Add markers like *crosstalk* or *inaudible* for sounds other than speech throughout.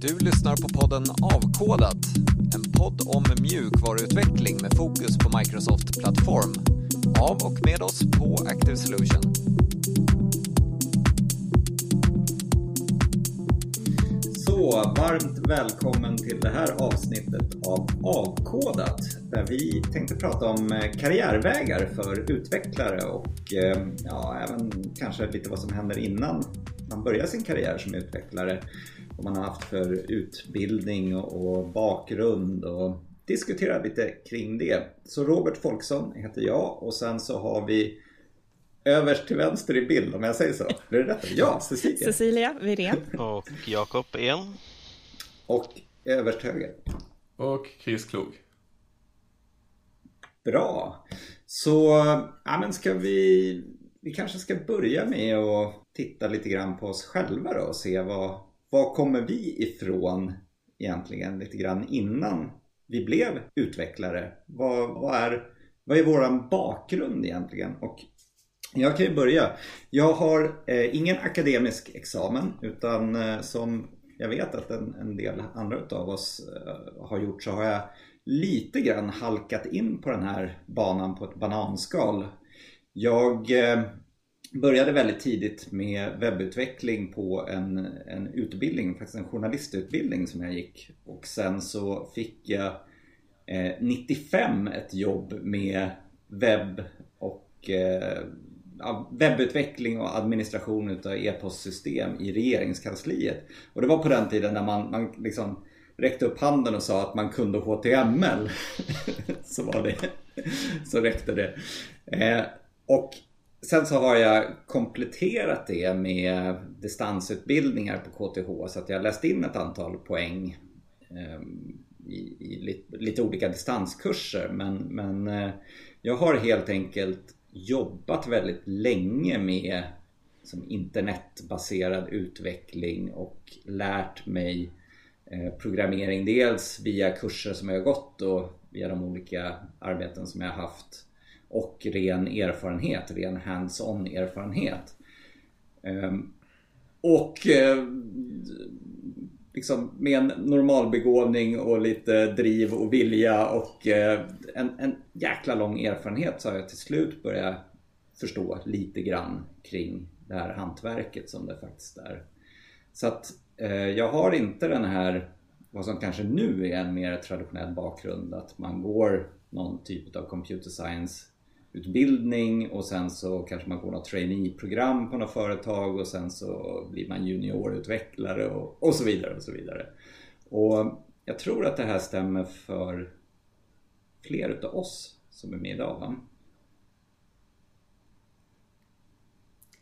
Du lyssnar på podden Avkodat, en podd om mjukvaruutveckling med fokus på Microsoft Plattform. Av och med oss på Active Solution. Så varmt välkommen till det här avsnittet av Avkodat där vi tänkte prata om eh, karriärvägar för utvecklare och eh, ja, även kanske lite vad som händer innan man börjar sin karriär som utvecklare. Vad man har haft för utbildning och bakgrund och diskutera lite kring det. Så Robert Folksson heter jag och sen så har vi överst till vänster i bild om jag säger så. Blir det rätt? Ja, Cecilia. Cecilia Wirén. Och Jakob En. Och överst höger. Och Chris Klog. Bra. Så, ja men ska vi... Vi kanske ska börja med att titta lite grann på oss själva då och se vad, var kommer vi ifrån egentligen lite grann innan vi blev utvecklare? Vad, vad är, vad är våran bakgrund egentligen? Och jag kan ju börja. Jag har eh, ingen akademisk examen utan eh, som jag vet att en, en del andra utav oss eh, har gjort så har jag lite grann halkat in på den här banan på ett bananskal. Jag eh, började väldigt tidigt med webbutveckling på en, en utbildning, faktiskt en journalistutbildning som jag gick. Och sen så fick jag eh, 95 ett jobb med webb och eh, webbutveckling och administration utav e-postsystem i regeringskansliet. Och det var på den tiden när man, man liksom räckte upp handen och sa att man kunde HTML. *laughs* så var det. Så räckte det. Eh, och sen så har jag kompletterat det med distansutbildningar på KTH så att jag läst in ett antal poäng ehm, i, i lite, lite, olika distanskurser. Men, men eh, jag har helt enkelt jobbat väldigt länge med som internetbaserad utveckling och lärt mig eh, programmering dels via kurser som jag har gått och via de olika arbeten som jag har haft och ren erfarenhet, ren hands-on erfarenhet. Ehm, och eh, liksom med en normalbegåvning och lite driv och vilja och eh, en, en jäkla lång erfarenhet så har jag till slut börjat förstå lite grann kring det här hantverket som det faktiskt är. Så att eh, jag har inte den här, vad som kanske nu är en mer traditionell bakgrund, att man går någon typ av computer science utbildning och sen så kanske man går något trainee-program på något företag och sen så blir man juniorutvecklare och, och så vidare och så vidare. Och jag tror att det här stämmer för fler utav oss som är med idag va?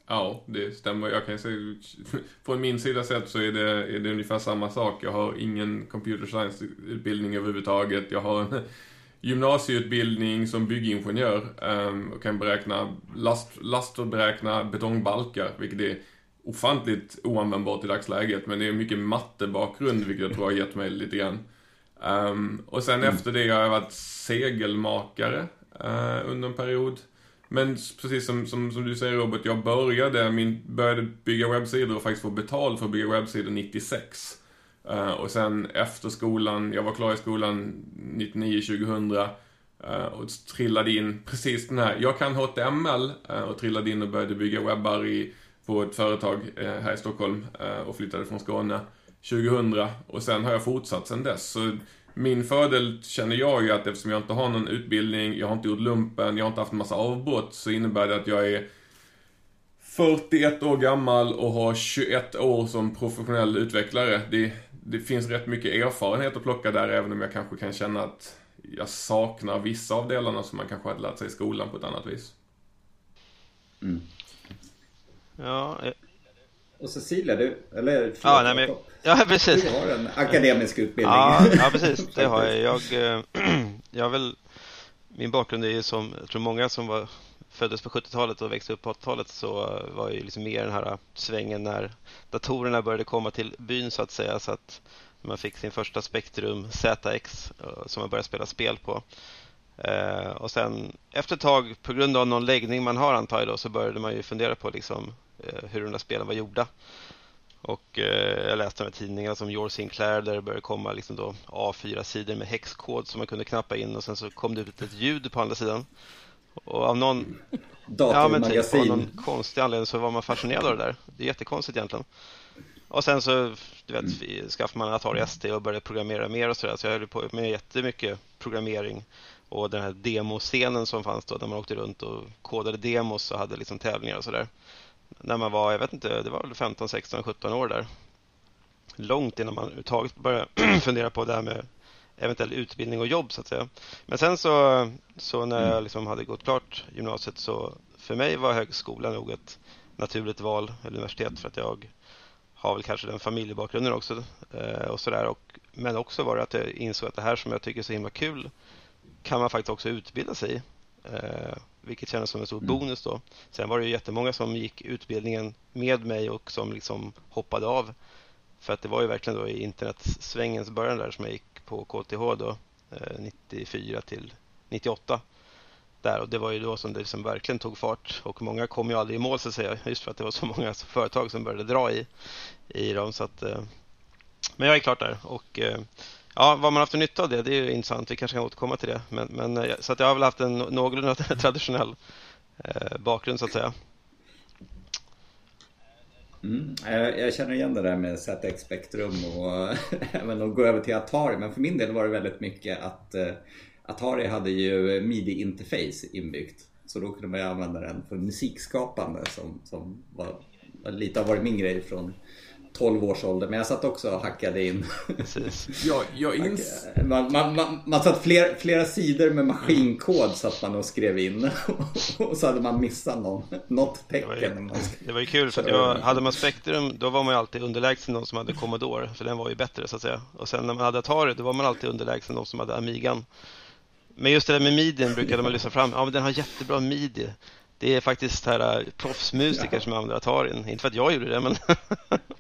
Ja, det stämmer. Jag kan säga, *laughs* från min sida sett så är det, är det ungefär samma sak. Jag har ingen computer science-utbildning överhuvudtaget. Jag har en gymnasieutbildning som byggingenjör um, och kan beräkna last, last och beräkna betongbalkar, vilket är ofantligt oanvändbart i dagsläget. Men det är mycket mattebakgrund, vilket jag tror har gett mig lite grann. Um, och sen mm. efter det har jag varit segelmakare uh, under en period. Men precis som, som, som, du säger Robert, jag började, min, började bygga webbsidor och faktiskt få betalt för att bygga webbsidor 96. Uh, och sen efter skolan, jag var klar i skolan 99-2000 uh, eh, och trillade in precis den här, jag kan HTML uh, eh, och trillade in och började bygga webbar i, på ett företag här i Stockholm och flyttade från Skåne 2000 och sen har jag fortsatt sen dess. Så min fördel känner jag ju att eftersom jag inte har någon utbildning, jag har inte gjort lumpen, jag har inte haft en massa avbrott så innebär det att jag är 41 år gammal och har 21 år som professionell utvecklare. Det, det finns rätt mycket erfarenhet att plocka där även om jag kanske kan känna att jag saknar vissa av delarna som man kanske hade lärt sig i skolan på ett annat vis. Mm. Ja, eh. och Cecilia, du, eller förlåt, ja, nej, men, ja, precis. Du har en akademisk utbildning. Ja, ja precis, det har jag. *laughs* Jag, eh, *clears throat* jag väl, min bakgrund är ju som, jag tror många som var föddes på 70-talet och växte upp på 80-talet så var ju liksom mer den här svängen när datorerna började komma till byn så att säga så att man fick sin första Spektrum ZX eh, som man började spela spel på. Eh, och sen efter ett tag, på grund av någon läggning man har antar jag då, så började man ju fundera på liksom, eh, hur de där spelen var gjorda. Och eh, jag läste med tidningar som Your Sinclair där det började komma liksom då A4-sidor med häxkod som man kunde knappa in och sen så kom det ut ett ljud på andra sidan. Och av någon, ja, men typ, av någon konstig anledning så var man fascinerad av det där. Det är jättekonstigt egentligen. Och sen så du vet, mm. skaffade man Atari ST och började programmera mer och sådär. Så jag höll på med jättemycket programmering. Och den här demoscenen som fanns då, där man åkte runt och kodade demos och hade liksom tävlingar och sådär. När man var, jag vet inte, det var väl 15, 16, 17 år där. Långt innan man överhuvudtaget började *clears throat* fundera på det här med eventuell utbildning och jobb så att säga. Men sen så, så när jag mm. liksom hade gått klart gymnasiet så för mig var högskolan nog ett naturligt val, eller universitet, för att jag har väl kanske den familjebakgrunden också. Eh, och sådär. Och, men också var det att jag insåg att det här som jag tycker är så himla kul kan man faktiskt också utbilda sig i. Eh, vilket kändes som en stor mm. bonus då. Sen var det ju jättemånga som gick utbildningen med mig och som liksom hoppade av. För att det var ju verkligen då i internetsvängens början där som jag gick på KTH då, eh, 94 till 98 där och det var ju då som det liksom verkligen tog fart och många kom ju aldrig i mål så att säga just för att det var så *laughs* många företag som började dra i, i dem. Så att, eh, men jag är klart där och eh, ja, vad man haft för nytta av det, det är ju intressant. Vi kanske kan återkomma till det. Men, men så att jag har väl haft en någorlunda *laughs* traditionell bakgrund så att säga. Mm, jag, jag, känner igen det där med ZX Spectrum och *laughs* även att gå över till Atari. Men för min del var det väldigt mycket att eh, Atari hade ju midi-interface inbyggt. Så då kunde man ju använda den för musikskapande som, som var, lite har varit min grej från 12 års ålder. Men jag satt också och hackade in. *laughs* ja, jag ins... man, man, man, man satt flera, flera sidor med maskinkod satt man och skrev in. *laughs* och så hade man missat någon, något tecken. Det var ju, det var ju kul för att jag, hade man Spectrum då var man ju alltid underlägsen någon som hade Commodore. För den var ju bättre så att säga. Och sen när man hade Atari då var man alltid underlägsen någon som hade Amigan. Men just det där med midien brukade man lyssna fram. Ja, men den har jättebra midi. Det är faktiskt här äh, proffsmusiker ja. som använder Atarin. Inte för att jag gjorde det, men... *laughs*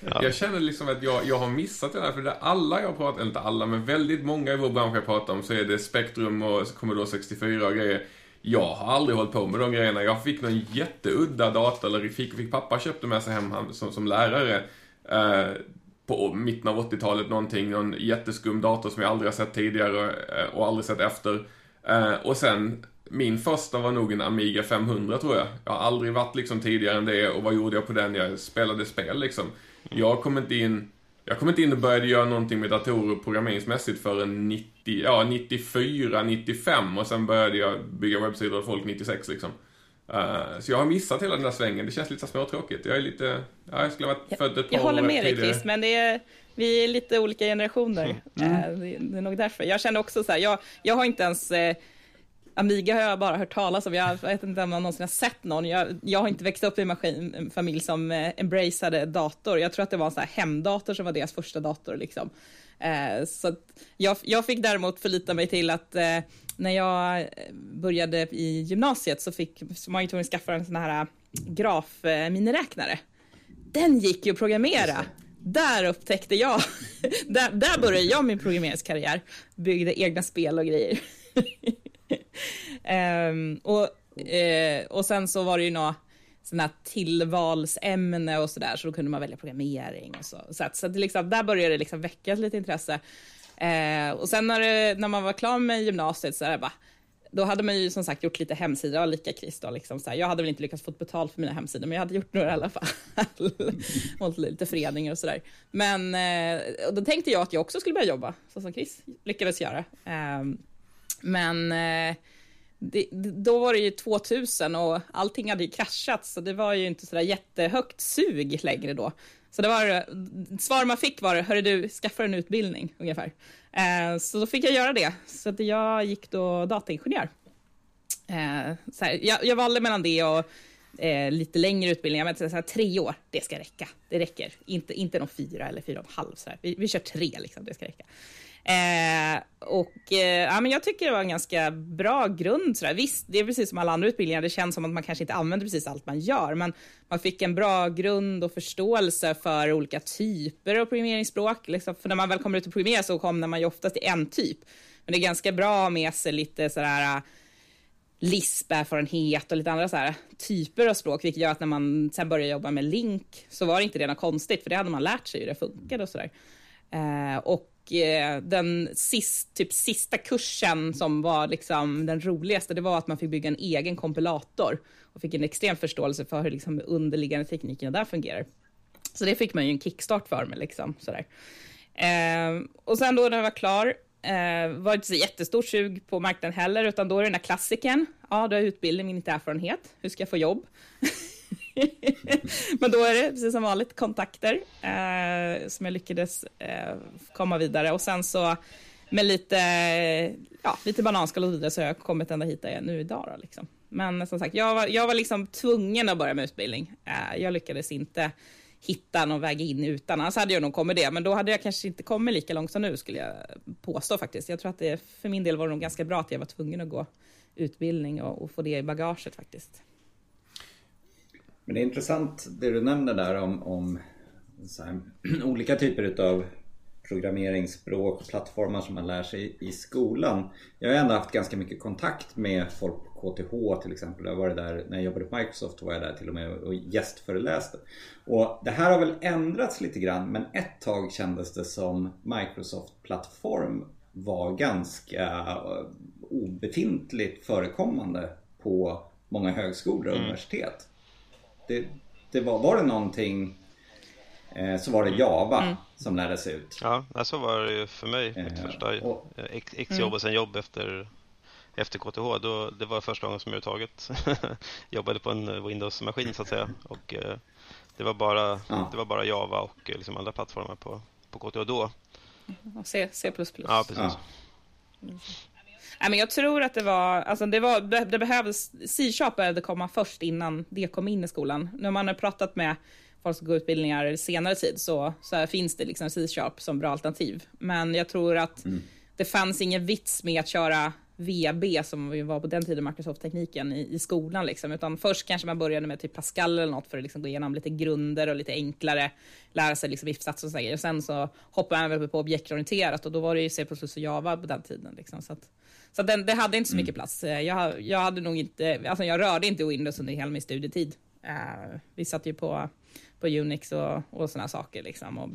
ja. Jag känner liksom att jag, jag har missat det där, för det alla jag pratar, inte alla, men väldigt många i vår bransch jag pratar om så är det Spektrum och Commodore 64 och grejer. Jag har aldrig hållit på med de grejerna. Jag fick någon jätteudda dator, eller fick, fick pappa köpte med sig hem som, som lärare. Eh, på mitten av 80-talet någonting, någon jätteskum dator som jag aldrig har sett tidigare eh, och aldrig sett efter. Eh, och sen, min första var nog en Amiga 500 tror jag. Jag har aldrig varit liksom tidigare än det och vad gjorde jag på den? Jag spelade spel liksom. Jag kom inte in, jag kom inte in och började göra någonting med datorer programmeringsmässigt förrän 90, ja, 94, 95 och sen började jag bygga webbsidor åt folk 96 liksom. Uh, så jag har missat hela den där svängen. Det känns lite småtråkigt. Jag är lite... Ja, jag skulle ha varit född ett par Jag håller med dig Chris, men det är, vi är lite olika generationer. Mm. Uh, det, det, är nog därför. Jag känner också så här, jag, jag har inte ens... Uh, Amiga har jag bara hört talas om. Jag vet inte om jag någonsin har sett någon. Jag, jag har inte växt upp i en, maskin, en familj som eh, embraceade dator. Jag tror att det var en så här hemdator som var deras första dator. Liksom. Eh, så jag, jag fick däremot förlita mig till att eh, när jag började i gymnasiet så, fick, så var jag tvungen att skaffa en sån här grafminiräknare. Den gick ju att programmera. Där upptäckte jag, *laughs* där, där började jag min programmeringskarriär. Byggde egna spel och grejer. *laughs* um, *laughs* och, uh, och sen så var det ju några sådana tillvalsämne och sådär, så då kunde man välja programmering och så. Så, att, så att liksom, där började det liksom väckas lite intresse. Eh, och sen när, det, när man var klar med gymnasiet så är det bara, då hade man ju som sagt gjort lite hemsidor, lika Chris då, liksom så här. Jag hade väl inte lyckats få betalt för mina hemsidor, men jag hade gjort några i alla fall. *laughs* Hållit lite föreningar och sådär. Men eh, och då tänkte jag att jag också skulle börja jobba, så som Chris lyckades göra. Eh, men eh, det, då var det ju 2000 och allting hade ju kraschat, så det var ju inte sådär jättehögt sug längre då. Så det var, svar man fick var, hörru du, skaffa en utbildning ungefär. Eh, så då fick jag göra det. Så att jag gick då dataingenjör. Eh, så här, jag, jag valde mellan det och eh, lite längre utbildning. men så här, tre år, det ska räcka. Det räcker. Inte, inte någon fyra eller fyra och en halv. Så här. Vi, vi kör tre, liksom, det ska räcka. Eh, och eh, ja, men jag tycker det var en ganska bra grund. Sådär. Visst, det är precis som alla andra utbildningar. Det känns som att man kanske inte använder precis allt man gör, men man fick en bra grund och förståelse för olika typer av programmeringsspråk. Liksom, för när man väl kommer ut och programmerar så kommer man ju oftast till en typ. Men det är ganska bra att ha med sig lite sådär eh, LISP-erfarenhet och lite andra så här typer av språk, vilket gör att när man sen började jobba med link så var det inte det något konstigt, för det hade man lärt sig hur det funkade och sådär. Eh, och eh, den sist, typ sista kursen som var liksom den roligaste, det var att man fick bygga en egen kompilator och fick en extrem förståelse för hur liksom underliggande tekniken där fungerar. Så det fick man ju en kickstart för mig liksom sådär. Eh, och sen då när jag var klar eh, var inte så jättestort sug på marknaden heller, utan då är det den där klassiken. Ja, du har utbildning men inte erfarenhet. Hur ska jag få jobb? *laughs* *laughs* men då är det precis som vanligt kontakter eh, som jag lyckades eh, komma vidare och sen så med lite, ja, lite bananskal och så vidare så har jag kommit ända hit där jag är nu idag. Då, liksom. Men som sagt, jag var, jag var liksom tvungen att börja med utbildning. Eh, jag lyckades inte hitta någon väg in utan. Annars hade jag nog kommit det, men då hade jag kanske inte kommit lika långt som nu skulle jag påstå faktiskt. Jag tror att det för min del var det nog ganska bra att jag var tvungen att gå utbildning och, och få det i bagaget faktiskt. Men det är intressant det du nämner där om, om här, *clears throat* olika typer av programmeringsspråk, plattformar som man lär sig i skolan. Jag har ändå haft ganska mycket kontakt med folk på KTH till exempel. Jag var där när jag jobbade på Microsoft var jag där till och med och gästföreläste. Och det här har väl ändrats lite grann men ett tag kändes det som Microsoft-plattform var ganska eh, obefintligt förekommande på många högskolor och mm. universitet. Det, det var, var det någonting Eh, så var det Java mm. som lärdes ut. Ja, så var det ju för mig. Mitt eh, första och, eh, exjobb mm. och sen jobb efter, efter KTH. Då, det var första gången som jag överhuvudtaget *laughs* jobbade på en Windows-maskin så att säga. Och det var bara, ja. det var bara Java och liksom andra plattformar på, på KTH då. C, C++. Ja, precis. Ja. Nej, men jag tror att det var, alltså det, var, det behövdes, C-sharp behövde komma först innan det kom in i skolan. När man har pratat med folk som går utbildningar senare tid så, så finns det liksom C-sharp som bra alternativ. Men jag tror att mm. det fanns ingen vits med att köra VB som var på den tiden Microsoft-tekniken i, i, skolan. Liksom. Utan först kanske man började med typ Pascal eller något för att liksom gå igenom lite grunder och lite enklare, lära sig liksom if-sats och så Och sen så hoppade man över på objektorienterat och då var det ju C++ och Java på den tiden. Liksom. Så, att, så den, det hade inte så mycket mm. plats. Jag, jag hade nog inte, alltså jag rörde inte Windows under hela min studietid. Uh, vi satt ju på på Unix och, och sådana saker liksom och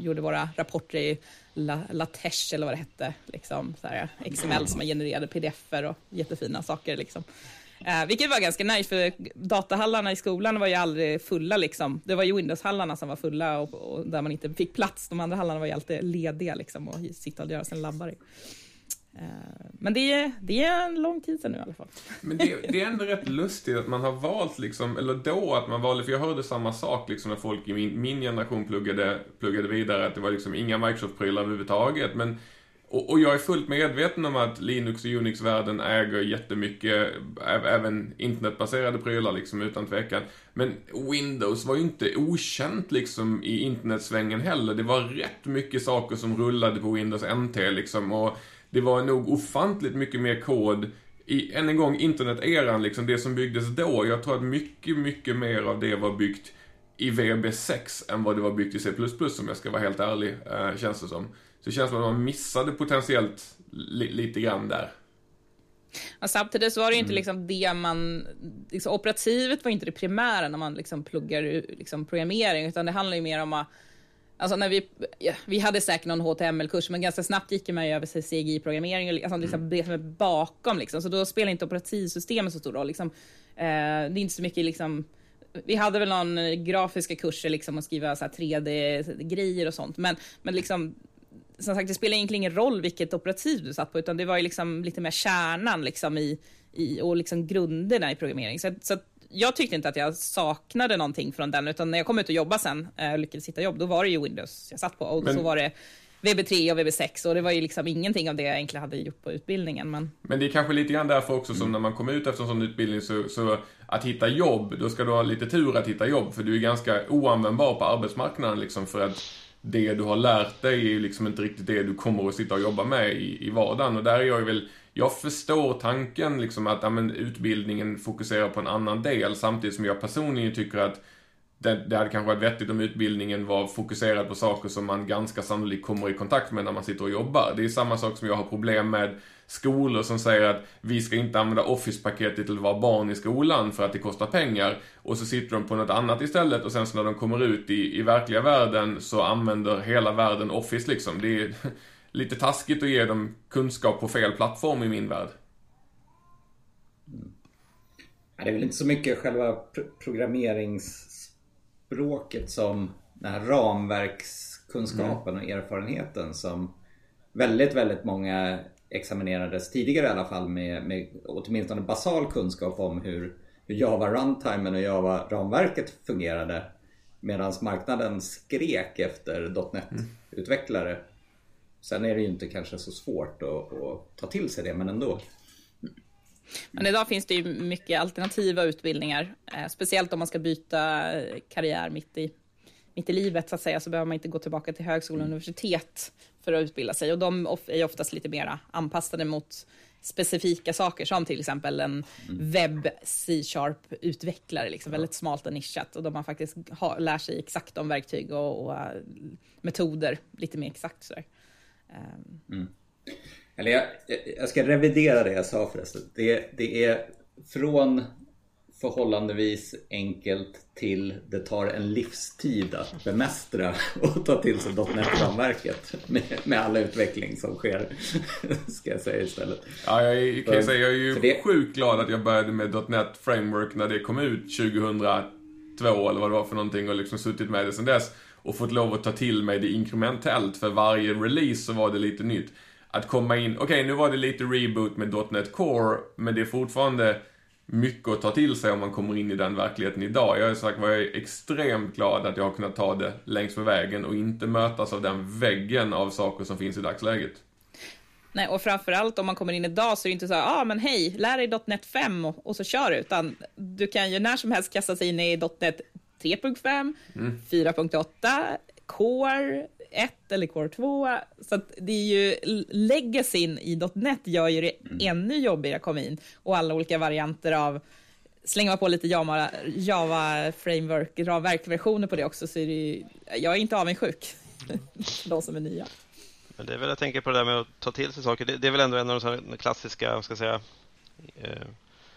gjorde våra rapporter i La, LaTeX eller vad det hette, liksom så här, XML som man genererade pdf-er och jättefina saker liksom. Eh, vilket var ganska nice för datahallarna i skolan var ju aldrig fulla liksom. Det var ju Windows-hallarna som var fulla och, och, där man inte fick plats. De andra hallarna var ju alltid lediga liksom och sitta och göra sina labbar i. Eh, men det är, det är en lång tid sedan nu i alla fall. Men det, det, är ändå rätt lustigt att man har valt liksom, eller då att man valde, för jag hörde samma sak liksom när folk i min, min generation pluggade, pluggade vidare, att det var liksom inga Microsoft-prylar överhuvudtaget. Men, och, och, jag är fullt medveten om att Linux och Unix-världen äger jättemycket, även internetbaserade prylar liksom utan tvekan. Men Windows var ju inte okänt liksom i internetsvängen heller. Det var rätt mycket saker som rullade på Windows NT liksom och det var nog ofantligt mycket mer kod i, än en gång, internet-eran, liksom det som byggdes då. Jag tror att mycket, mycket mer av det var byggt i VB6 än vad det var byggt i C++ om jag ska vara helt ärlig, eh, känns det som. Så det känns som att man missade potentiellt li lite grann där. Ja, samtidigt så var det ju inte mm. liksom det man, liksom, operativet var inte det primära när man liksom pluggar liksom, programmering, utan det handlar ju mer om att Alltså när vi, ja, vi hade säkert någon HTML-kurs, men ganska snabbt gick man ju över till CGI-programmering, alltså liksom mm. det som är bakom. Liksom. Så då spelar inte operativsystemet så stor roll. Liksom. Eh, det är inte så mycket liksom, vi hade väl någon grafiska kurser, liksom, att skriva 3D-grejer och sånt, men, men liksom, som sagt, det spelar egentligen ingen roll vilket operativ du satt på, utan det var ju liksom lite mer kärnan liksom, i, i, och liksom grunderna i programmering. Så, så jag tyckte inte att jag saknade någonting från den, utan när jag kom ut och jobbade sen eh, och lyckades hitta jobb, då var det ju Windows jag satt på. Och Men... så var det VB3 och VB6 och det var ju liksom ingenting av det jag egentligen hade gjort på utbildningen. Men, men det är kanske lite grann därför också som när man kommer ut efter en sån utbildning så, så att hitta jobb, då ska du ha lite tur att hitta jobb för du är ganska oanvändbar på arbetsmarknaden liksom för att det du har lärt dig är liksom inte riktigt det du kommer att sitta och jobba med i, i vardagen och där är jag väl jag förstår tanken liksom att ja, men, utbildningen fokuserar på en annan del samtidigt som jag personligen tycker att det, det hade kanske varit vettigt om utbildningen var fokuserad på saker som man ganska sannolikt kommer i kontakt med när man sitter och jobbar. Det är samma sak som jag har problem med skolor som säger att vi ska inte använda Office-paketet till att vara barn i skolan för att det kostar pengar. Och så sitter de på något annat istället och sen så när de kommer ut i, i verkliga världen så använder hela världen Office liksom. Det är lite taskigt att ge dem kunskap på fel plattform i min värld. Det är väl inte så mycket själva programmeringsspråket som den här ramverkskunskapen och erfarenheten som väldigt, väldigt många examinerades tidigare i alla fall med, med åtminstone basal kunskap om hur, hur Java runtimen och Java ramverket fungerade. Medan marknaden skrek efter .NET-utvecklare. Sen är det ju inte kanske så svårt att, att ta till sig det, men ändå. Men idag finns det ju mycket alternativa utbildningar, eh, speciellt om man ska byta karriär mitt i, mitt i livet så att säga, så behöver man inte gå tillbaka till högskola och universitet för att utbilda sig. Och de är oftast lite mer anpassade mot specifika saker, som till exempel en mm. webb C-sharp-utvecklare, liksom, väldigt smalt och nischat, och de man faktiskt har, lär sig exakt om verktyg och, och uh, metoder lite mer exakt. Sådär. Um. Mm. Eller jag, jag ska revidera det jag sa förresten. Det, det är från förhållandevis enkelt till det tar en livstid att bemästra *laughs* och ta till sig .NET-ramverket med, med alla utveckling som sker. *laughs* Ska jag säga istället. Ja, jag kan för, säga jag är ju det... sjukt glad att jag började med .NET Framework när det kom ut 2002 eller vad det var för någonting och liksom suttit med det sedan dess och fått lov att ta till mig det inkrementellt för varje release så var det lite nytt att komma in, okej okay, nu var det lite reboot med .NET Core, men det är fortfarande mycket att ta till sig om man kommer in i den verkligheten idag. Jag är sagt jag är extremt glad att jag har kunnat ta det längs med vägen och inte mötas av den väggen av saker som finns i dagsläget. Nej, och framförallt om man kommer in idag så är det inte så här, ah, men hej, lär dig .NET 5 och, och så kör du, utan du kan ju när som helst kasta sig in i .NET 3.5, mm. 4.8, Core, 1 eller Core 2. Så det är ju legacyn i .NET gör ju det mm. ännu jobbigare att komma in och alla olika varianter av slänga på lite Java, Java Framework, verkversioner på det också, så är det ju, jag är inte avundsjuk *laughs* de som är nya. Men det är väl jag tänker på det där med att ta till sig saker. Det, det är väl ändå en av de klassiska, ska säga, eh,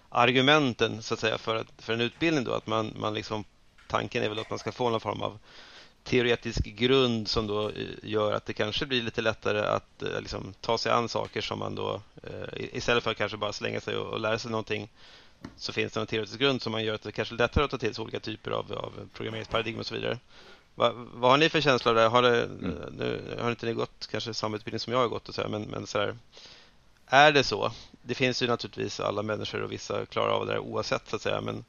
argumenten så att säga för, för en utbildning då, att man, man liksom tanken är väl att man ska få någon form av teoretisk grund som då eh, gör att det kanske blir lite lättare att eh, liksom, ta sig an saker som man då eh, istället för att kanske bara slänga sig och, och lära sig någonting så finns det en teoretisk grund som man gör att det kanske är lättare att ta till sig olika typer av, av programmeringsparadigm och så vidare. Va, vad har ni för känsla av det? Har, det, mm. nu, har inte ni gått kanske samma utbildning som jag har gått och så här, men, men så här, är det så? Det finns ju naturligtvis alla människor och vissa klarar av det där oavsett så att säga, men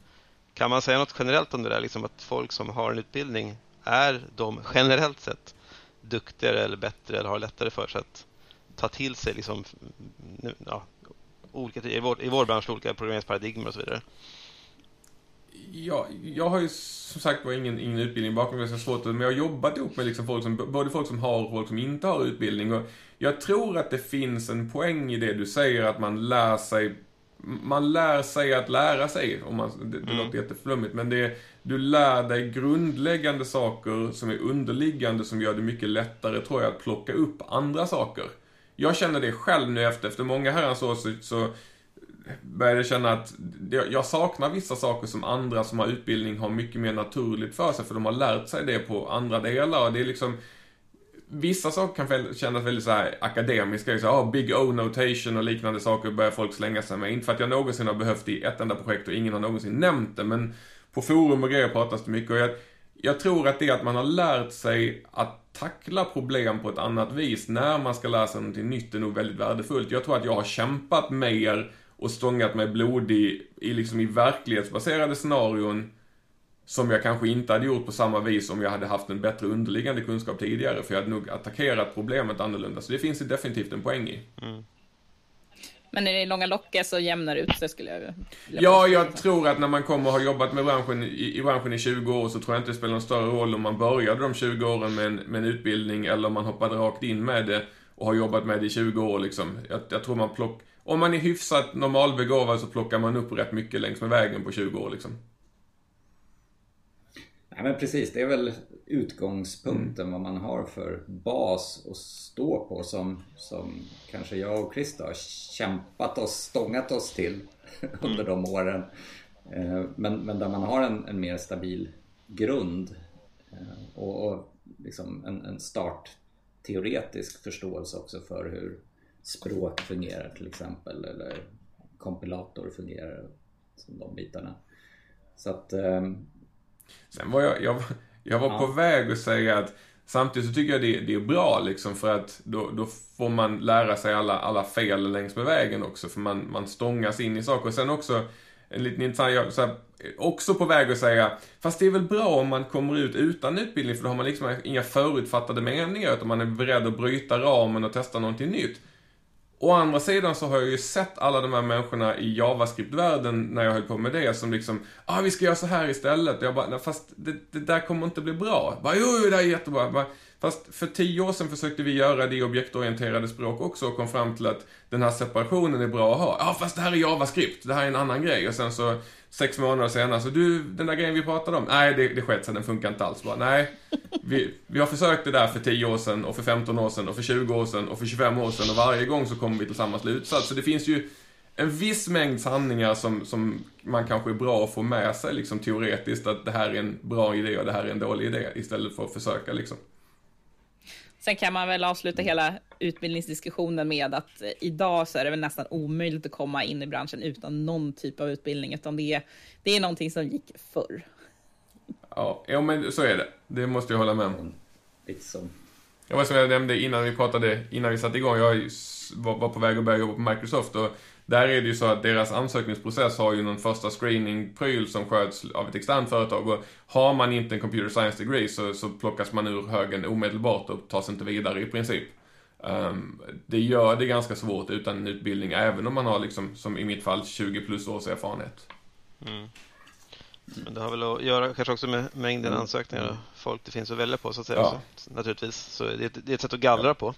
kan man säga något generellt om det där, liksom att folk som har en utbildning är de generellt sett duktigare eller bättre eller har lättare för sig att ta till sig liksom, ja, olika, i, vår, i vår bransch olika programmeringsparadigmer och så vidare? Ja, jag har ju som sagt var ingen, ingen utbildning bakom mig, så svårt men jag har jobbat ihop med liksom folk som, både folk som har och folk som inte har utbildning. Och jag tror att det finns en poäng i det du säger, att man lär sig man lär sig att lära sig. Om man, det, det mm. låter jätteflummigt, men det, du lär dig grundläggande saker som är underliggande som gör det mycket lättare, tror jag, att plocka upp andra saker. Jag känner det själv nu efter, efter många herrans år så, så började jag känna att jag saknar vissa saker som andra som har utbildning har mycket mer naturligt för sig, för de har lärt sig det på andra delar. Det är liksom Vissa saker kan kännas väldigt så här akademiska, så oh, Big O-notation och liknande saker börjar folk slänga sig med. Inte för att jag någonsin har behövt det i ett enda projekt och ingen har någonsin nämnt det, men på forum och grejer pratas det mycket och jag, jag tror att det att man har lärt sig att tackla problem på ett annat vis när man ska lära sig någonting nytt är nog väldigt värdefullt. Jag tror att jag har kämpat mer och stångat mig blodig i, liksom i verklighetsbaserade scenarion som jag kanske inte hade gjort på samma vis om jag hade haft en bättre underliggande kunskap tidigare. För jag hade nog attackerat problemet annorlunda. Så det finns det definitivt en poäng i. Mm. Men i det långa locket så jämnar det ut sig skulle jag Ja, jag tror att när man kommer och har jobbat med branschen i, i branschen i 20 år så tror jag inte det spelar någon större roll om man började de 20 åren med en, med en utbildning eller om man hoppade rakt in med det och har jobbat med det i 20 år liksom. Jag, jag tror man plock... Om man är hyfsat normalbegåvad så plockar man upp rätt mycket längs med vägen på 20 år liksom. Ja, men precis, det är väl utgångspunkten mm. vad man har för bas att stå på som, som kanske jag och Krista har kämpat oss, stångat oss till *laughs* under de åren. Eh, men, men där man har en, en mer stabil grund eh, och, och liksom en, en start teoretisk förståelse också för hur språk fungerar till exempel eller kompilator fungerar, som de bitarna. Så att... Ehm, Sen var jag, jag, jag var ja. på väg att säga att samtidigt så tycker jag det, det är bra liksom för att då, då får man lära sig alla, alla fel längs med vägen också för man, man stångas in i saker. Och sen också en liten intressant, så här, också på väg att säga, fast det är väl bra om man kommer ut utan utbildning för då har man liksom inga förutfattade meningar utan man är beredd att bryta ramen och testa någonting nytt. Å andra sidan så har jag ju sett alla de här människorna i JavaScript-världen när jag höll på med det som liksom, ah vi ska göra så här istället. Och jag bara, fast det, det där kommer inte bli bra. Bara, jo, jo, det är jättebra. Bara, fast för tio år sedan försökte vi göra det i objektorienterade språk också och kom fram till att den här separationen är bra att ha. Ja, ah, fast det här är JavaScript, det här är en annan grej. Och sen så sex månader senare, så du, den där grejen vi pratade om, nej det, det sket sig, den funkar inte alls. Bara, nej, vi, vi har försökt det där för 10 år sedan och för 15 år sedan och för 20 år sedan och för 25 år sedan och varje gång så kommer vi till samma slutsats. Så det finns ju en viss mängd sanningar som, som man kanske är bra att få med sig liksom teoretiskt att det här är en bra idé och det här är en dålig idé istället för att försöka liksom. Sen kan man väl avsluta hela utbildningsdiskussionen med att eh, idag så är det väl nästan omöjligt att komma in i branschen utan någon typ av utbildning, utan det är, det är någonting som gick förr. Ja, ja men så är det. Det måste jag hålla med om. Lite så. Ja, vad som jag nämnde innan vi pratade, innan vi satte igång, jag var på väg att börja jobba på Microsoft och där är det ju så att deras ansökningsprocess har ju någon första screening-pryl som sköts av ett externt företag och har man inte en computer science degree så, så plockas man ur högen omedelbart och tas inte vidare i princip. Um, det gör det ganska svårt utan en utbildning, även om man har liksom, som i mitt fall, 20 plus års erfarenhet. Mm. Men det har väl att göra kanske också med mängden mm. ansökningar och folk det finns att välja på så att säga. Ja. Naturligtvis, så det är, ett, det är ett sätt att gallra på.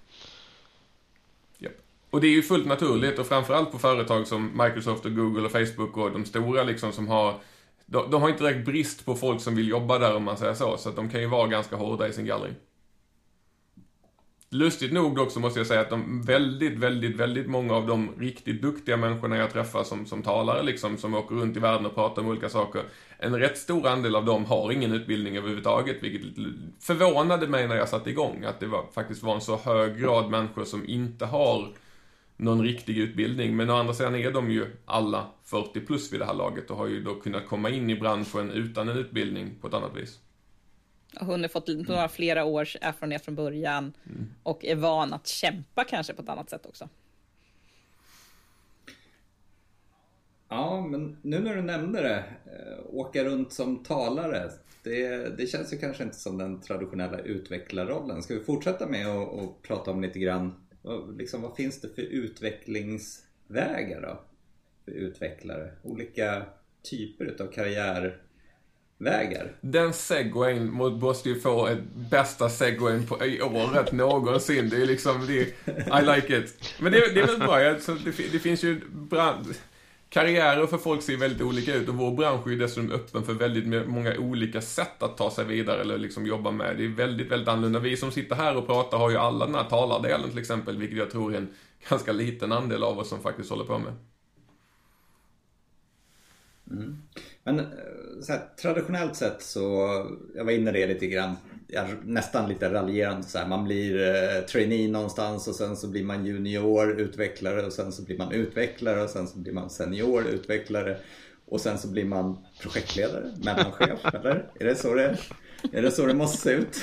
Och det är ju fullt naturligt och framförallt på företag som Microsoft och Google och Facebook och de stora liksom som har de, de har inte direkt brist på folk som vill jobba där om man säger så, så att de kan ju vara ganska hårda i sin gallring. Lustigt nog också måste jag säga att de väldigt, väldigt, väldigt många av de riktigt duktiga människorna jag träffar som, som talare liksom, som åker runt i världen och pratar om olika saker. En rätt stor andel av dem har ingen utbildning överhuvudtaget, vilket förvånade mig när jag satte igång. Att det var, faktiskt var en så hög grad människor som inte har någon riktig utbildning. Men å andra sidan är de ju alla 40 plus vid det här laget och har ju då kunnat komma in i branschen utan en utbildning på ett annat vis. Och hunnit fått några flera års erfarenhet från början mm. och är van att kämpa kanske på ett annat sätt också. Ja, men nu när du nämnde det, eh, åka runt som talare, det, det känns ju kanske inte som den traditionella utvecklarrollen. Ska vi fortsätta med att prata om lite grann liksom, vad finns det för utvecklingsvägar då? För utvecklare? Olika typer utav karriärvägar. Den segwayn måste ju få ett bästa segwayn på, i året någonsin. Det är liksom, det, I like it. Men det, det är väl bra, det, det finns ju brand, karriärer för folk ser väldigt olika ut och vår bransch är ju dessutom öppen för väldigt många olika sätt att ta sig vidare eller liksom jobba med. Det är väldigt, väldigt annorlunda. Vi som sitter här och pratar har ju alla den här talardelen till exempel, vilket jag tror är en *laughs* ganska liten andel av oss som faktiskt håller på med. Mm. Men eh, här, traditionellt sett så, jag var inne i det lite grann, nästan lite raljerande så här, man blir eh, trainee någonstans och sen så blir man junior utvecklare och sen så blir man utvecklare och sen så blir man senior utvecklare och sen så blir man projektledare, mellanchef, *laughs* eller? Är det så det är det så det måste se ut?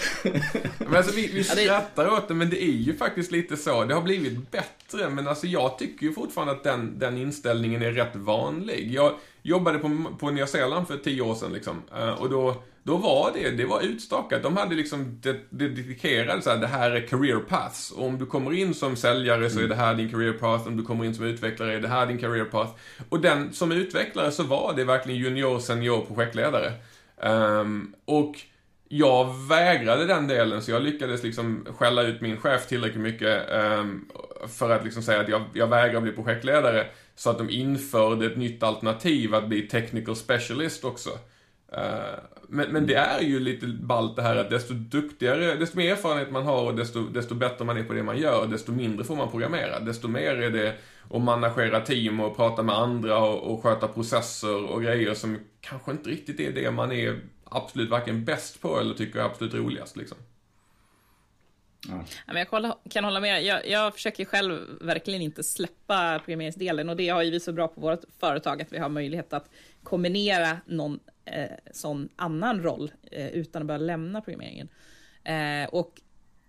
men alltså, vi, vi skrattar åt det, men det är ju faktiskt lite så. Det har blivit bättre, men alltså jag tycker ju fortfarande att den, den inställningen är rätt vanlig. Jag jobbade på, på Nya Zeeland för tio år sedan liksom, eh, och då då var det, det var utstakat. De hade liksom dedikerat så här, det här är career paths. Och om du kommer in som säljare så är det här din career path. Om du kommer in som utvecklare är det här din career path. Och den som utvecklare så var det verkligen junior, senior, projektledare. Um, och jag vägrade den delen, så jag lyckades liksom skälla ut min chef tillräckligt mycket um, för att liksom säga att jag, jag vägrar bli projektledare. Så att de införde ett nytt alternativ att bli technical specialist också. Eh, men, men det är ju lite ballt det här att desto duktigare, desto mer erfarenhet man har och desto, desto bättre man är på det man gör, desto mindre får man programmera. Desto mer är det att managera team och prata med andra och, och sköta processer och grejer som kanske inte riktigt är det man är absolut varken bäst på eller tycker är absolut roligast liksom. Ja. Jag kan hålla med. Jag, jag försöker själv verkligen inte släppa programmeringsdelen och det har ju vi så bra på vårt företag att vi har möjlighet att kombinera någon eh, sån annan roll eh, utan att behöva lämna programmeringen. Eh, och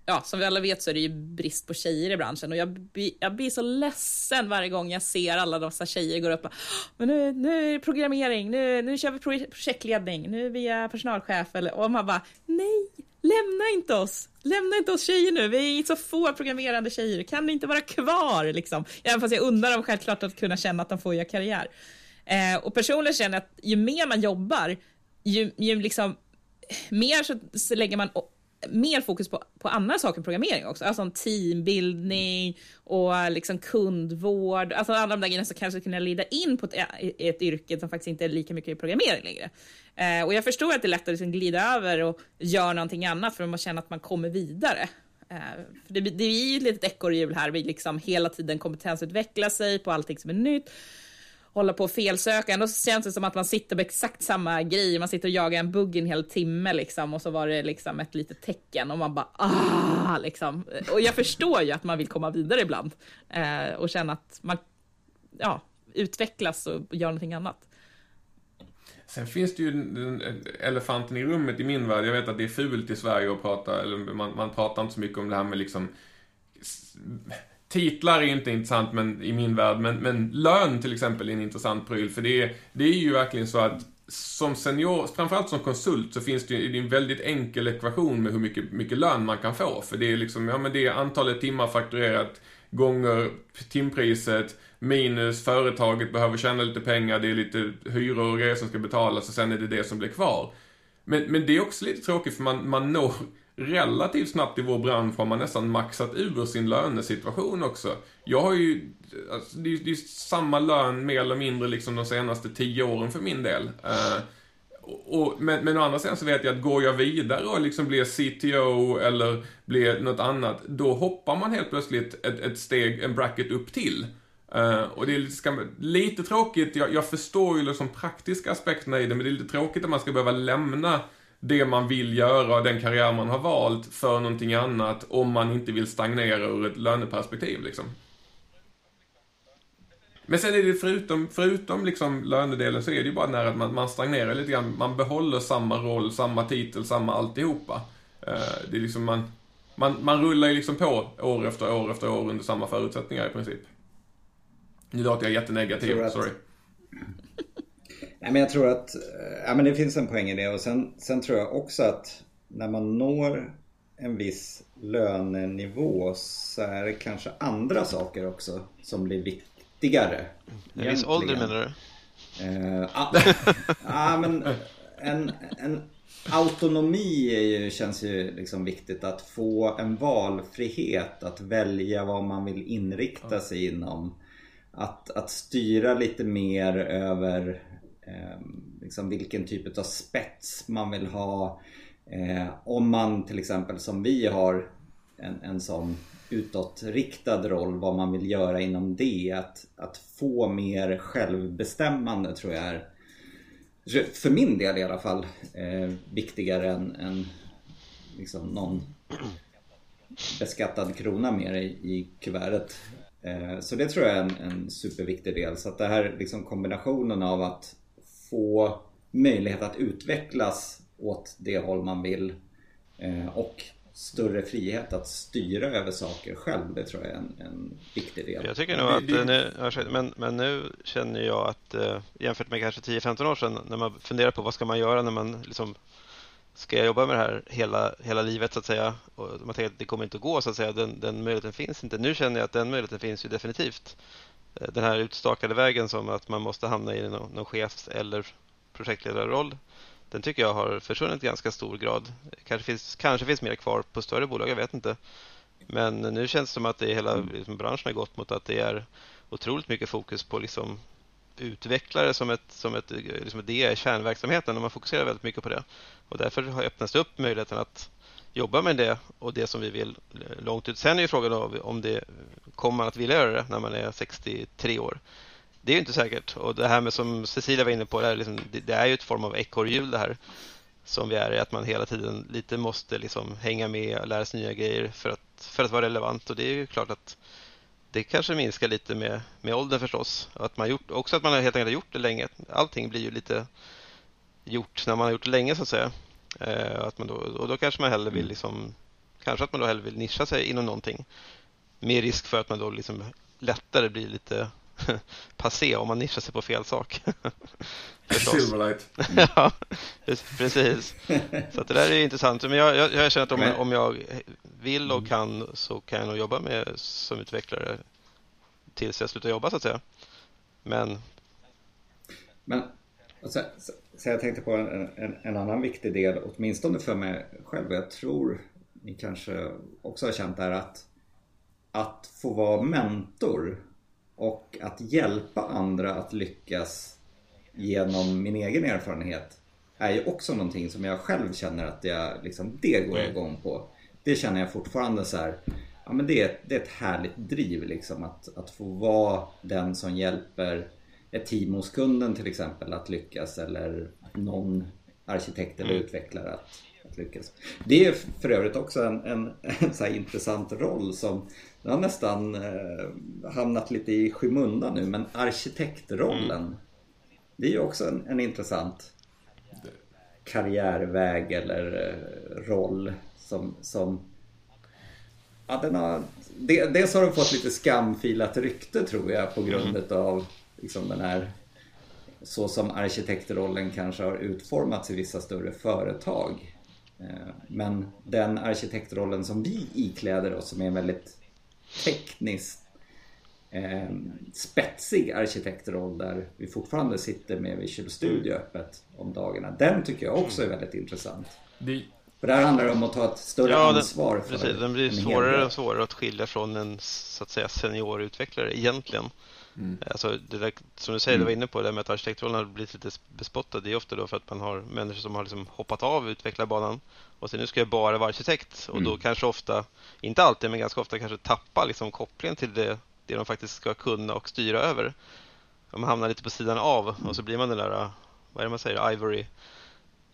ja, som vi alla vet så är det ju brist på tjejer i branschen och jag, blir, jag blir så ledsen varje gång jag ser alla dessa tjejer gå upp och men nu, nu är det programmering, nu, nu kör vi projektledning, nu är vi eh, personalchef eller, och man bara nej, lämna inte oss, lämna inte oss tjejer nu, vi är så få programmerande tjejer, kan ni inte vara kvar liksom? Även fast jag undrar dem självklart att kunna känna att de får göra karriär. Eh, och personligen känner jag att ju mer man jobbar, ju, ju liksom mer så, så lägger man mer fokus på, på andra saker än programmering också. Alltså teambildning och liksom kundvård. Alltså alla de där grejerna som kanske kunde leda in på ett, e-, ett yrke som faktiskt inte är lika mycket i programmering längre. Eh, och jag förstår att det är lättare att liksom glida över och göra någonting annat för att man känner att man kommer vidare. Eh, för det, det är ju ett litet ekorrhjul här, vi liksom hela tiden kompetensutvecklar sig på allting som är nytt hålla på och felsöka. Ändå känns det som att man sitter med exakt samma grej. Man sitter och jagar en bugg en hel timme liksom och så var det liksom ett litet tecken och man bara ah liksom. Och jag förstår ju att man vill komma vidare ibland eh, och känna att man ja, utvecklas och gör någonting annat. Sen finns det ju elefanten i rummet i min värld. Jag vet att det är fult i Sverige att prata, eller man, man pratar inte så mycket om det här med liksom Titlar är inte intressant men, i min värld, men, men lön till exempel är en intressant pryl. För det är, det är ju verkligen så att som senior, framförallt som konsult, så finns det ju en väldigt enkel ekvation med hur mycket, mycket lön man kan få. För det är liksom, ja men det är antalet timmar fakturerat gånger timpriset minus företaget behöver tjäna lite pengar, det är lite hyror och grejer som ska betalas och sen är det det som blir kvar. Men, men det är också lite tråkigt för man, man når relativt snabbt i vår bransch har man nästan maxat ur sin lönesituation också. Jag har ju, alltså, det, är, det är samma lön mer eller mindre liksom de senaste tio åren för min del. Uh, och, men, men å andra sidan så vet jag att går jag vidare och liksom blir CTO eller blir något annat, då hoppar man helt plötsligt ett, ett steg, en bracket upp till. Uh, och det är lite, lite tråkigt, jag, jag förstår ju liksom praktiska aspekterna i det, men det är lite tråkigt att man ska behöva lämna det man vill göra och den karriär man har valt för någonting annat om man inte vill stagnera ur ett löneperspektiv liksom. Men sen är det förutom, förutom liksom lönedelen så är det ju bara här att man, man stagnerar lite grann. Man behåller samma roll, samma titel, samma alltihopa. Uh, det är liksom man, man, man rullar ju liksom på år efter år efter år under samma förutsättningar i princip. Nu låter jag jättenegativ, sorry. Nej, men jag tror att eh, ja, men det finns en poäng i det och sen, sen tror jag också att när man når en viss lönenivå så är det kanske andra saker också som blir viktigare. En viss ålder menar du? Eh, ah, *laughs* ah, men en, en autonomi ju, känns ju liksom viktigt. Att få en valfrihet att välja vad man vill inrikta sig inom. Att, att styra lite mer över Ehm, liksom vilken typ av spets man vill ha. Eh, om man till exempel som vi har en, en sån utåtriktad roll, vad man vill göra inom det. Att, att få mer självbestämmande tror jag är, för min del i alla fall, eh, viktigare än, än liksom någon beskattad krona mer i, i kuvertet. Eh, så det tror jag är en, en superviktig del. Så att det här liksom kombinationen av att få möjlighet att utvecklas åt det håll man vill eh, och större frihet att styra över saker själv. Det tror jag är en, en viktig del. Jag tycker nog att nu, men, men nu känner jag att eh, jämfört med kanske 10-15 år sedan när man funderar på vad ska man göra när man liksom ska jag jobba med det här hela, hela livet så att säga och man tänker att det kommer inte att gå så att säga den, den möjligheten finns inte. Nu känner jag att den möjligheten finns ju definitivt. Eh, den här utstakade vägen som att man måste hamna i någon, någon chefs eller projektledarroll den tycker jag har försvunnit i ganska stor grad. Kanske finns, kanske finns mer kvar på större bolag, jag vet inte. Men nu känns det som att det hela liksom, branschen har gått mot att det är otroligt mycket fokus på liksom utvecklare som ett, som ett, liksom det är kärnverksamheten och man fokuserar väldigt mycket på det. Och därför har öppnats upp möjligheten att jobba med det och det som vi vill eh, långt ut. Sen är ju frågan om det kommer man att vilja göra det när man är 63 år. Det är ju inte säkert. Och det här med som Cecilia var inne på, det är, liksom, det är ju ett form av ekorrhjul det här som vi är i, att man hela tiden lite måste liksom hänga med och lära sig nya grejer för att, för att vara relevant. Och det är ju klart att det kanske minskar lite med, med åldern förstås. Att man gjort, också att man helt enkelt har gjort det länge. Allting blir ju lite gjort när man har gjort det länge så att säga. Eh, att man då, och då kanske man hellre vill mm. liksom, kanske att man då hellre vill nischa sig inom någonting. Med risk för att man då liksom lättare blir lite *laughs* passé om man nischar sig på fel sak. *laughs* Silverlight. *laughs* ja, precis. Så det där är intressant. Men jag, jag, jag känner att om, Men... om jag vill och mm. kan så kan jag nog jobba med som utvecklare tills jag slutar jobba så att säga. Men... Men så, så, jag tänkte på en, en, en, annan viktig del, åtminstone för mig själv. Jag tror ni kanske också har känt det här att, att få vara mentor och att hjälpa andra att lyckas genom min egen erfarenhet är ju också någonting som jag själv känner att jag, liksom, det går jag mm. igång på. Det känner jag fortfarande så här, ja men det är, det är ett härligt driv liksom att, att få vara den som hjälper ett team hos kunden till exempel att lyckas eller någon arkitekt eller mm. utvecklare att, att lyckas. Det är för övrigt också en, en, en så intressant roll som den har nästan eh, hamnat lite i skymundan nu men arkitektrollen mm. Det är ju också en, en intressant karriärväg eller eh, roll som, som ja, den har, dels har den fått lite skamfilat rykte tror jag på grund mm. av liksom den här så som arkitektrollen kanske har utformats i vissa större företag. Eh, men den arkitektrollen som vi ikläder oss som är väldigt tekniskt eh, spetsig arkitektroll där vi fortfarande sitter med Visual Studio öppet om dagarna. Den tycker jag också är väldigt intressant. Det... För där handlar det om att ta ett större ja, ansvar den, för precis, Den blir svårare och svårare att skilja från en så att säga seniorutvecklare egentligen. Mm. Alltså det där, som du säger, mm. du var inne på det med att arkitektrollen har blivit lite bespottad. Det är ofta då för att man har människor som har liksom hoppat av utvecklarbanan och sen nu ska jag bara vara arkitekt och mm. då kanske ofta, inte alltid men ganska ofta kanske tappa liksom kopplingen till det det de faktiskt ska kunna och styra över. Man hamnar lite på sidan av och så blir man den där, vad är det man säger, Ivory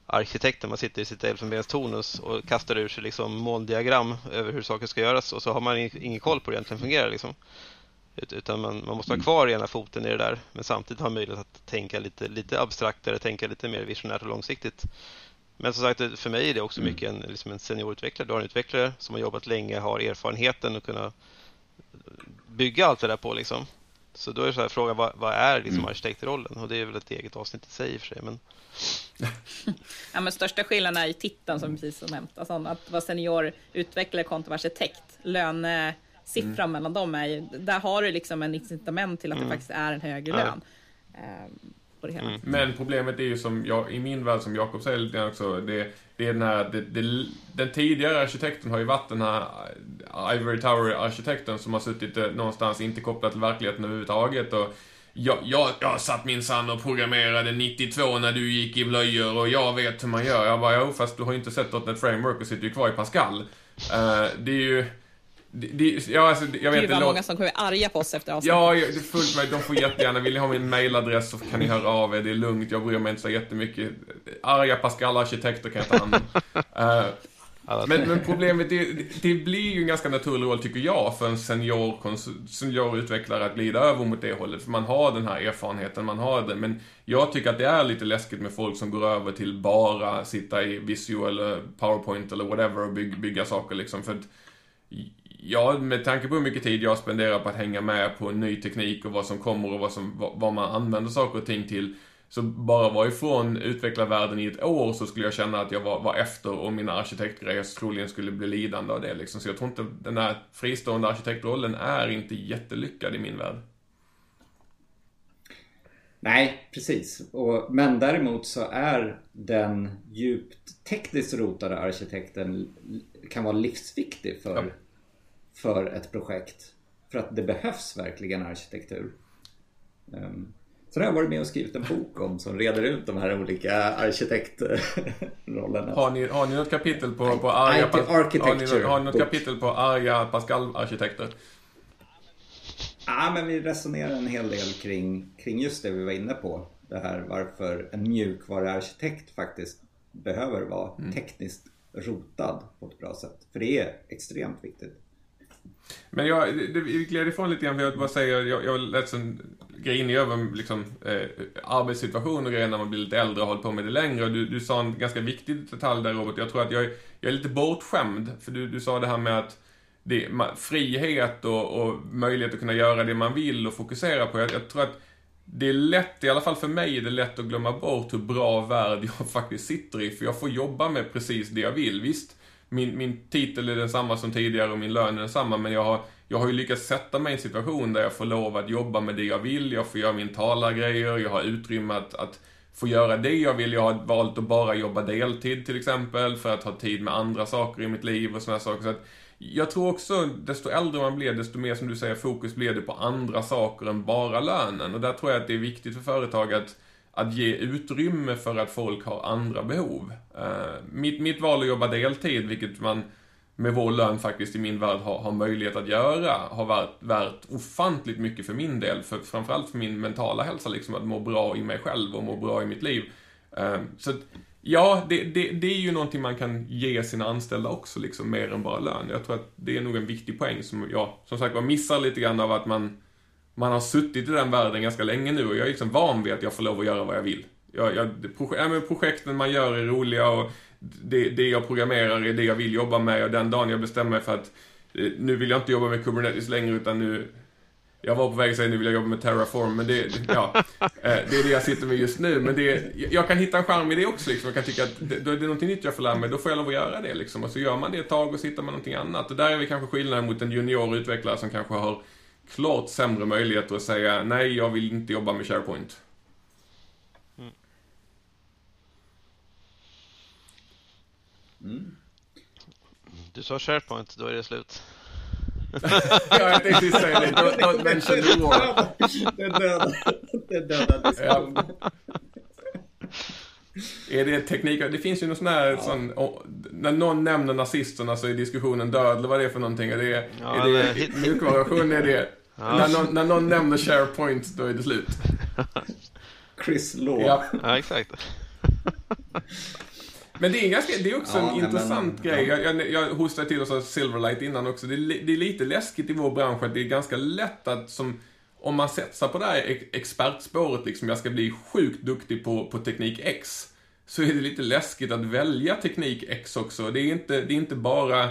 arkitekten. Man sitter i sitt elfenbenstorn och kastar ur sig liksom måldiagram över hur saker ska göras och så har man ingen koll på hur det egentligen fungerar. Liksom. Utan man, man måste ha kvar ena foten i det där men samtidigt ha möjlighet att tänka lite, lite abstraktare, tänka lite mer visionärt och långsiktigt. Men som sagt, för mig är det också mm. mycket en, liksom en seniorutvecklare. Du har en utvecklare som har jobbat länge, har erfarenheten och kunna bygga allt det där på. Liksom. Så då är så här, frågan vad, vad är liksom mm. arkitektrollen? Och det är väl ett eget avsnitt i sig i och för sig. Men... *laughs* ja, men största skillnaden är ju titeln som precis har nämnt. Alltså, att vara seniorutvecklare kontra arkitekt. Lönesiffran mm. mellan dem är ju, där har du liksom en incitament till att mm. det faktiskt är en högre lön. Um, på det hela. Mm. Men problemet är ju som jag, i min värld, som Jakob säger lite också, det, det är den här, det, det, den tidigare arkitekten har ju varit den här Ivory Tower-arkitekten som har suttit eh, någonstans inte kopplad till verkligheten överhuvudtaget och jag, jag, jag satt minsann och programmerade 92 när du gick i blöjor och jag vet hur man gör. Jag bara, jo fast du har ju inte sett .NET Framework och sitter ju kvar i Pascal. Uh, det är ju det, ja, alltså, jag vet, det var många som kommer arga på oss efter avsnittet. Ja, det är fullt med. De får jättegärna, vill ni ha min mailadress så kan ni höra av er. Det är lugnt, jag bryr mig inte så jättemycket. Arga Pascal-arkitekter kan jag ta hand om. *laughs* uh, men, men, problemet är, det blir ju en ganska naturlig roll tycker jag för en senior, seniorutvecklare att glida över mot det hållet. För man har den här erfarenheten, man har det. Men jag tycker att det är lite läskigt med folk som går över till bara sitta i Visio eller PowerPoint eller whatever och bygga, bygga saker liksom. För att Ja, med tanke på hur mycket tid jag spenderar på att hänga med på ny teknik och vad som kommer och vad, som, vad man använder saker och ting till. Så bara vara ifrån utvecklarvärlden i ett år så skulle jag känna att jag var, var efter och mina arkitektgrejer troligen skulle bli lidande av det liksom. Så jag tror inte den här fristående arkitektrollen är inte jättelyckad i min värld. Nej, precis. Och, men däremot så är den djupt tekniskt rotade arkitekten kan vara livsviktig för ja för ett projekt. För att det behövs verkligen arkitektur. Um, Så det har jag varit med och skrivit en bok om som reder ut de här olika arkitektrollerna. Har ni, har ni något kapitel på, på arga, har ni, har ni något kapitel på arga Pascal-arkitekter? Ja, men vi resonerar en hel del kring, kring just det vi var inne på. Det här varför en mjukvaruarkitekt faktiskt behöver vara Mm. tekniskt rotad på ett bra sätt. För det är extremt viktigt. Men jag, det, vi gled ifrån lite grann, för jag vill bara säga, jag, jag lät som grinig över liksom, eh, arbetssituation och grejer när man blir lite äldre och hållit på med det längre. Och du, du sa en ganska viktig detalj där Robert, jag tror att jag, är- jag är lite bortskämd. För du, du sa det här med att det, frihet och, och möjlighet att kunna göra det man vill och fokusera på. Jag, jag tror att det är lätt, i alla fall för mig, är det lätt att glömma bort hur bra värld jag *laughs* faktiskt sitter i. För jag får jobba med precis det jag vill. Visst, min, min titel är densamma som tidigare och min lön är densamma, men jag har, jag har ju lyckats sätta mig i en situation där jag får lov att jobba med det jag vill. Jag får göra min talargrejer, jag har utrymme att, att få göra det jag vill. Jag har valt att bara jobba deltid till exempel, för att ha tid med andra saker i mitt liv och sådana saker. Så att jag tror också, desto äldre man blir, desto mer som du säger, fokus blir det på andra saker än bara lönen. Och där tror jag att det är viktigt för företag att, att ge utrymme för att folk har andra behov. Uh, mitt, mitt val att jobba deltid, vilket man med vår lön faktiskt i min värld har, har möjlighet att göra, har varit värt ofantligt mycket för min del. För, framförallt för min mentala hälsa, liksom att må bra i mig själv och må bra i mitt liv. Uh, så att, Ja, det, det, det är ju någonting man kan ge sina anställda också, liksom, mer än bara lön. Jag tror att det är nog en viktig poäng som jag, som sagt var, missar lite grann av att man, man har suttit i den världen ganska länge nu och jag är liksom van vid att jag får lov att göra vad jag vill. Jag, jag, projek ja, projekten man gör är roliga och det, det jag programmerar är det jag vill jobba med och den dagen jag bestämmer mig för att eh, nu vill jag inte jobba med Kubernetes längre utan nu jag var på väg att säga nu vill jag jobba med Terraform, men det, ja, eh, det är det jag sitter med just nu. Men det, jag kan hitta en charm i det också. Liksom. Jag kan tycka att det, då är det någonting nytt jag får lära mig, då får jag lov att göra det. Liksom. Och så gör man det ett tag och sitter med någonting annat. Och där är vi kanske skillnaden mot en junior utvecklare som kanske har klart sämre möjligheter att säga nej, jag vill inte jobba med SharePoint. Du sa SharePoint, då är det slut. ja, jag tänkte säga det. Don't, don't mention the war. Det är döda, det är det teknik? Det finns ju någon sån här, sån, och, när någon nämner nazisterna så är diskussionen död, eller vad det är för någonting. Är det, Ja, är det mjukvaruversion? Är det, Ja. när, någon, när någon nämner SharePoint, då är det slut. Chris Law. Ja. Ja, exakt. Men det är, ganska, det är också Ja, en men- intressant ja. grej. Jag, jag, jag hostade till och sa Silverlight innan också. Det är, det är lite läskigt i vår bransch att det är ganska lätt att som om man satsar på det här expertspåret, liksom, jag ska bli sjukt duktig på, på teknik X, så är det lite läskigt att välja teknik X också. Det är inte, det är inte bara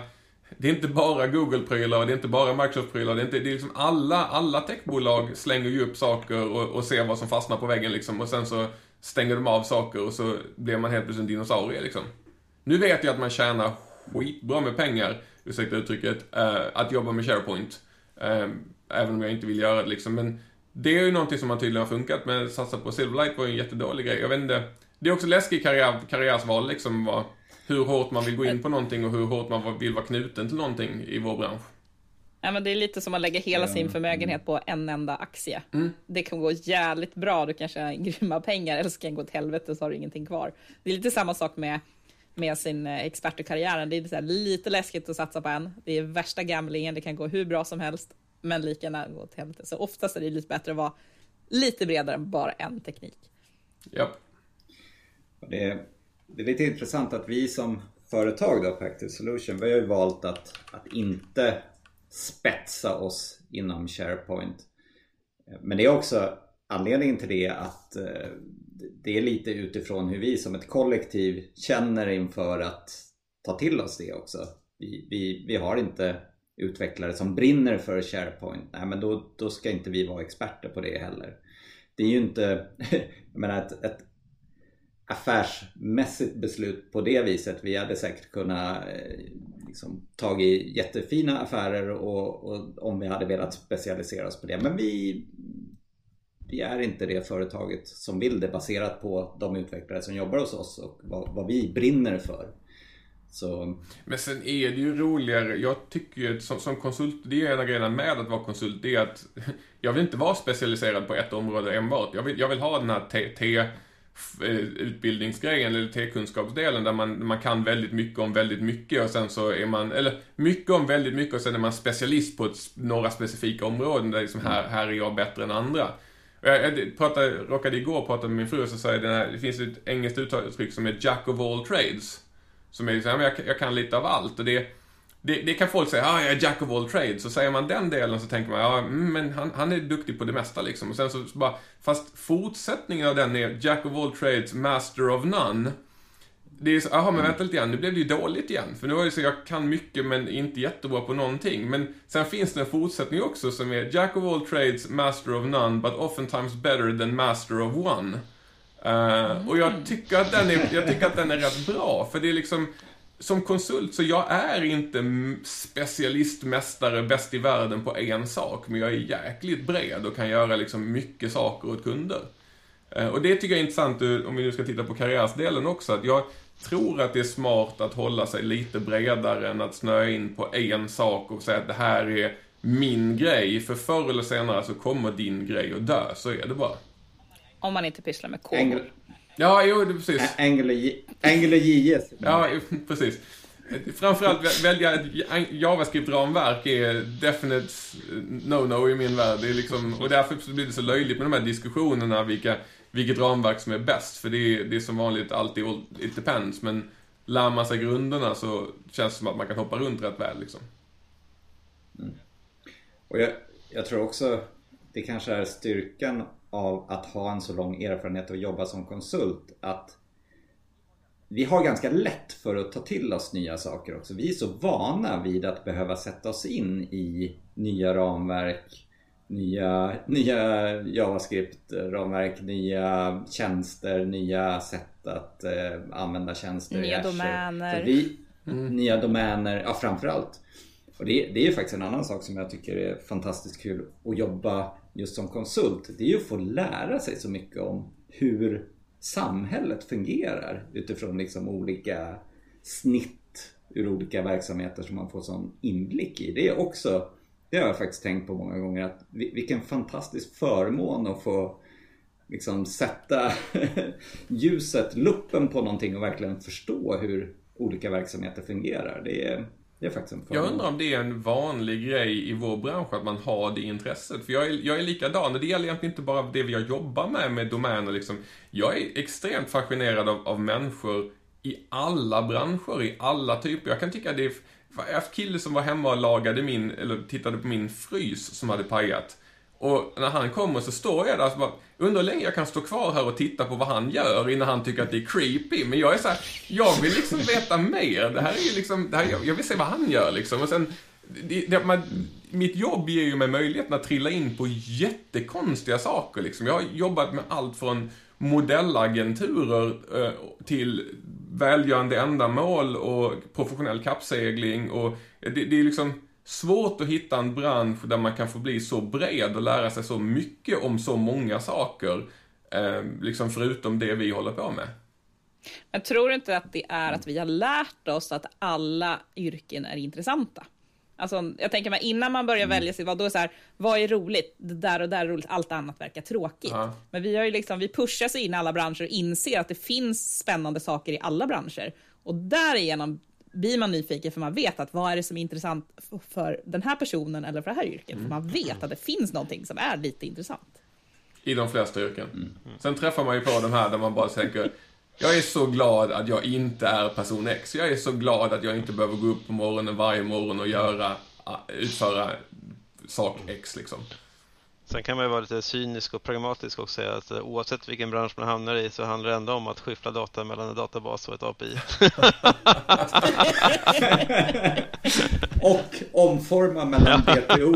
det är inte bara Google-prylar, det är inte bara Microsoft-prylar, det är, inte, det är liksom alla, alla techbolag slänger ju upp saker och, och ser vad som fastnar på väggen liksom och sen så stänger de av saker och så blir man helt plötsligt en dinosaurie liksom. Nu vet jag att man tjänar skitbra med pengar, ursäkta uttrycket, eh, att jobba med SharePoint. Eh, även om jag inte vill göra det liksom. Men det är ju någonting som har tydligen har funkat, men satsa på Silverlight var ju en jättedålig grej. Jag vet inte. Det är också läskigt karriär, karriärsval liksom, vad, hur hårt man vill gå in på någonting och hur hårt man vill vara knuten till någonting i vår bransch. Ja, men det är lite som att lägga hela sin förmögenhet på en enda aktie. Det kan gå jävligt bra, du kan tjäna *laughs* grymma pengar, eller så kan det gå åt helvete så har du ingenting kvar. Det är lite samma sak med, med sin eh, expertkarriären. Det är så här, lite läskigt att satsa på en. Det är värsta gamblingen, det kan gå hur bra som helst, men lika gärna gå åt helvete. Så oftast är det lite bättre att vara lite bredare än bara en teknik. Och Det är, det är lite intressant att vi som företag då på Active Solution, vi har ju valt att, att inte spetsa oss inom SharePoint. Men det är också anledningen till det att eh, det är lite utifrån hur vi som ett kollektiv känner inför att ta till oss det också. Vi, vi, vi har inte utvecklare som brinner för SharePoint. Nej men då, då ska inte vi vara experter på det heller. Det är ju inte, *laughs* jag menar ett, ett affärsmässigt beslut på det viset. Vi hade säkert kunnat eh, liksom, tagit jättefina affärer och, och om vi hade velat specialisera oss på det. Men vi, vi är inte det företaget som vill det baserat på de utvecklare som jobbar hos oss och vad, vad vi brinner för. Så... Men sen är det ju roligare, jag tycker ju som, som konsult, det är en av grejerna med att vara konsult, det är att *laughs* jag vill inte vara specialiserad på ett område enbart. Jag vill, jag vill ha den här T-utbildningsgrejen eh, eller T-kunskapsdelen där man, man kan väldigt mycket om väldigt mycket och sen så är man, eller mycket om väldigt mycket och sen är man specialist på ett, några specifika områden där liksom här, här är jag bättre än andra. Jag, jag pratade, råkade igår prata med min fru och så sa jag, det finns ett engelskt uttryck som är Jack of all trades. Som är liksom, jag, jag kan lite av allt och det, det, det kan folk säga, ah, jag är Jack of all trades. Så säger man den delen så tänker man, ja mm, men han, han är duktig på det mesta liksom. Och sen så, så bara, fast fortsättningen av den är Jack of all trades, master of none. Det är så, jaha men vänta lite grann, nu blev det ju dåligt igen. För nu var det så, jag kan mycket men inte jättebra på någonting. Men sen finns det en fortsättning också som är Jack of all trades, master of none, but oftentimes better than master of one. Uh, och jag tycker, att den är, jag tycker att den är rätt bra, för det är liksom som konsult så jag är inte specialistmästare, bäst i världen på en sak, men jag är jäkligt bred och kan göra liksom mycket saker åt kunder. Uh, och det tycker jag är intressant om vi nu ska titta på karriärsdelen också, att jag tror att det är smart att hålla sig lite bredare än att snöa in på en sak och säga att det här är min grej, för förr eller senare så kommer din grej att dö, så är det bara. Om man inte pysslar med kod. Ja, jo, precis. Angular JS. Ja, *laughs* precis. Framförallt välja ett JavaScript-ramverk är definite no-no i min värld. Det är liksom, och därför blir det så löjligt med de här diskussionerna vilka, vilket ramverk som är bäst. För det är, det är som vanligt alltid it depends. Men lär man sig grunderna så känns det som att man kan hoppa runt rätt väl liksom. Mm. Och jag, jag tror också det kanske är styrkan av att ha en så lång erfarenhet och jobba som konsult att vi har ganska lätt för att ta till oss nya saker också. Vi är så vana vid att behöva sätta oss in i nya ramverk, nya, nya JavaScript-ramverk, nya tjänster, nya sätt att eh, använda tjänster Nya domäner. Vi, mm. Nya domäner, ja framförallt. Och det, det är faktiskt en annan sak som jag tycker är fantastiskt kul att jobba just som konsult, det är ju att få lära sig så mycket om hur samhället fungerar utifrån liksom olika snitt ur olika verksamheter som man får sån inblick i. Det är också, det har jag faktiskt tänkt på många gånger, att vilken fantastisk förmån att få liksom sätta *laughs* ljuset, luppen på någonting och verkligen förstå hur olika verksamheter fungerar. Det är, det är faktiskt en Jag undrar om det är en vanlig grej i vår bransch att man har det intresset. För jag är, jag är likadan, och det gäller egentligen inte bara det vi har jobbat med, med domäner liksom. Jag är extremt fascinerad av, av människor i alla branscher, i alla typer. Jag kan tycka att det är... Jag har haft kille som var hemma och lagade min, eller tittade på min frys som hade pajat. Och när han kommer så står jag där och bara, undrar hur länge jag kan stå kvar här och titta på vad han gör innan han tycker att det är creepy. Men jag är så här, jag vill liksom veta mer. Det här är ju liksom, det här, jag vill se vad han gör liksom. Och sen, det, det, man, mitt jobb ger ju mig möjligheten att trilla in på jättekonstiga saker liksom. Jag har jobbat med allt från modellagenturer eh, till välgörande ändamål och professionell kappsegling och det, det är liksom svårt att hitta en bransch där man kan få bli så bred och lära sig så mycket om så många saker. Eh, liksom förutom det vi håller på med. Men tror du inte att det är att vi har lärt oss att alla yrken är intressanta? Alltså, jag tänker mig innan man börjar mm. välja sig, vad, då är så här, vad är roligt? Det där och där är roligt, allt annat verkar tråkigt. Ja. Men vi har ju liksom, vi pushar sig in i alla branscher och inser att det finns spännande saker i alla branscher. Och därigenom blir man nyfiken för man vet att vad är det som är intressant för den här personen eller för det här yrket. Mm. För man vet att det finns någonting som är lite intressant. I de flesta yrken. Mm. Sen träffar man ju på de här där man bara tänker jag är så glad att jag inte är person X. Jag är så glad att jag inte behöver gå upp på morgonen varje morgon och göra, utföra sak X liksom. Sen kan man ju vara lite cynisk och pragmatisk och säga att oavsett vilken bransch man hamnar i så handlar det ändå om att skyffla data mellan en databas och ett API. *laughs* och omforma mellan BTO.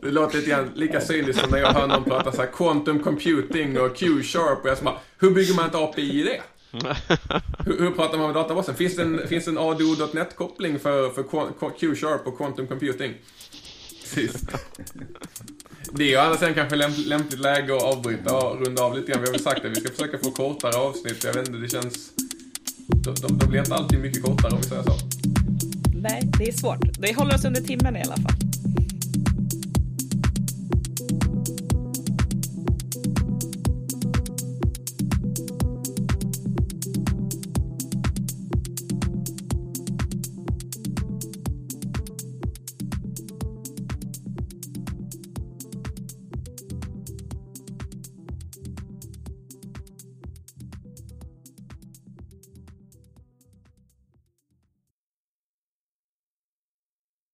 det låter lite grann lika cyniskt som när jag hör någon prata så här quantum computing och Q-sharp och jag bara, hur bygger man ett API i det? *laughs* hur, hur, pratar man med databasen? Finns det en, finns en ADO.NET-koppling för, för Q-sharp och quantum computing? Precis. Det är ju andra sidan kanske lämp lämpligt läge att avbryta och runda av lite grann. Vi har väl sagt att vi ska försöka få kortare avsnitt. Jag vet inte, det känns... de, de, de blir inte alltid mycket kortare om vi säger så. Nej, det är svårt. Det håller oss under timmen i alla fall.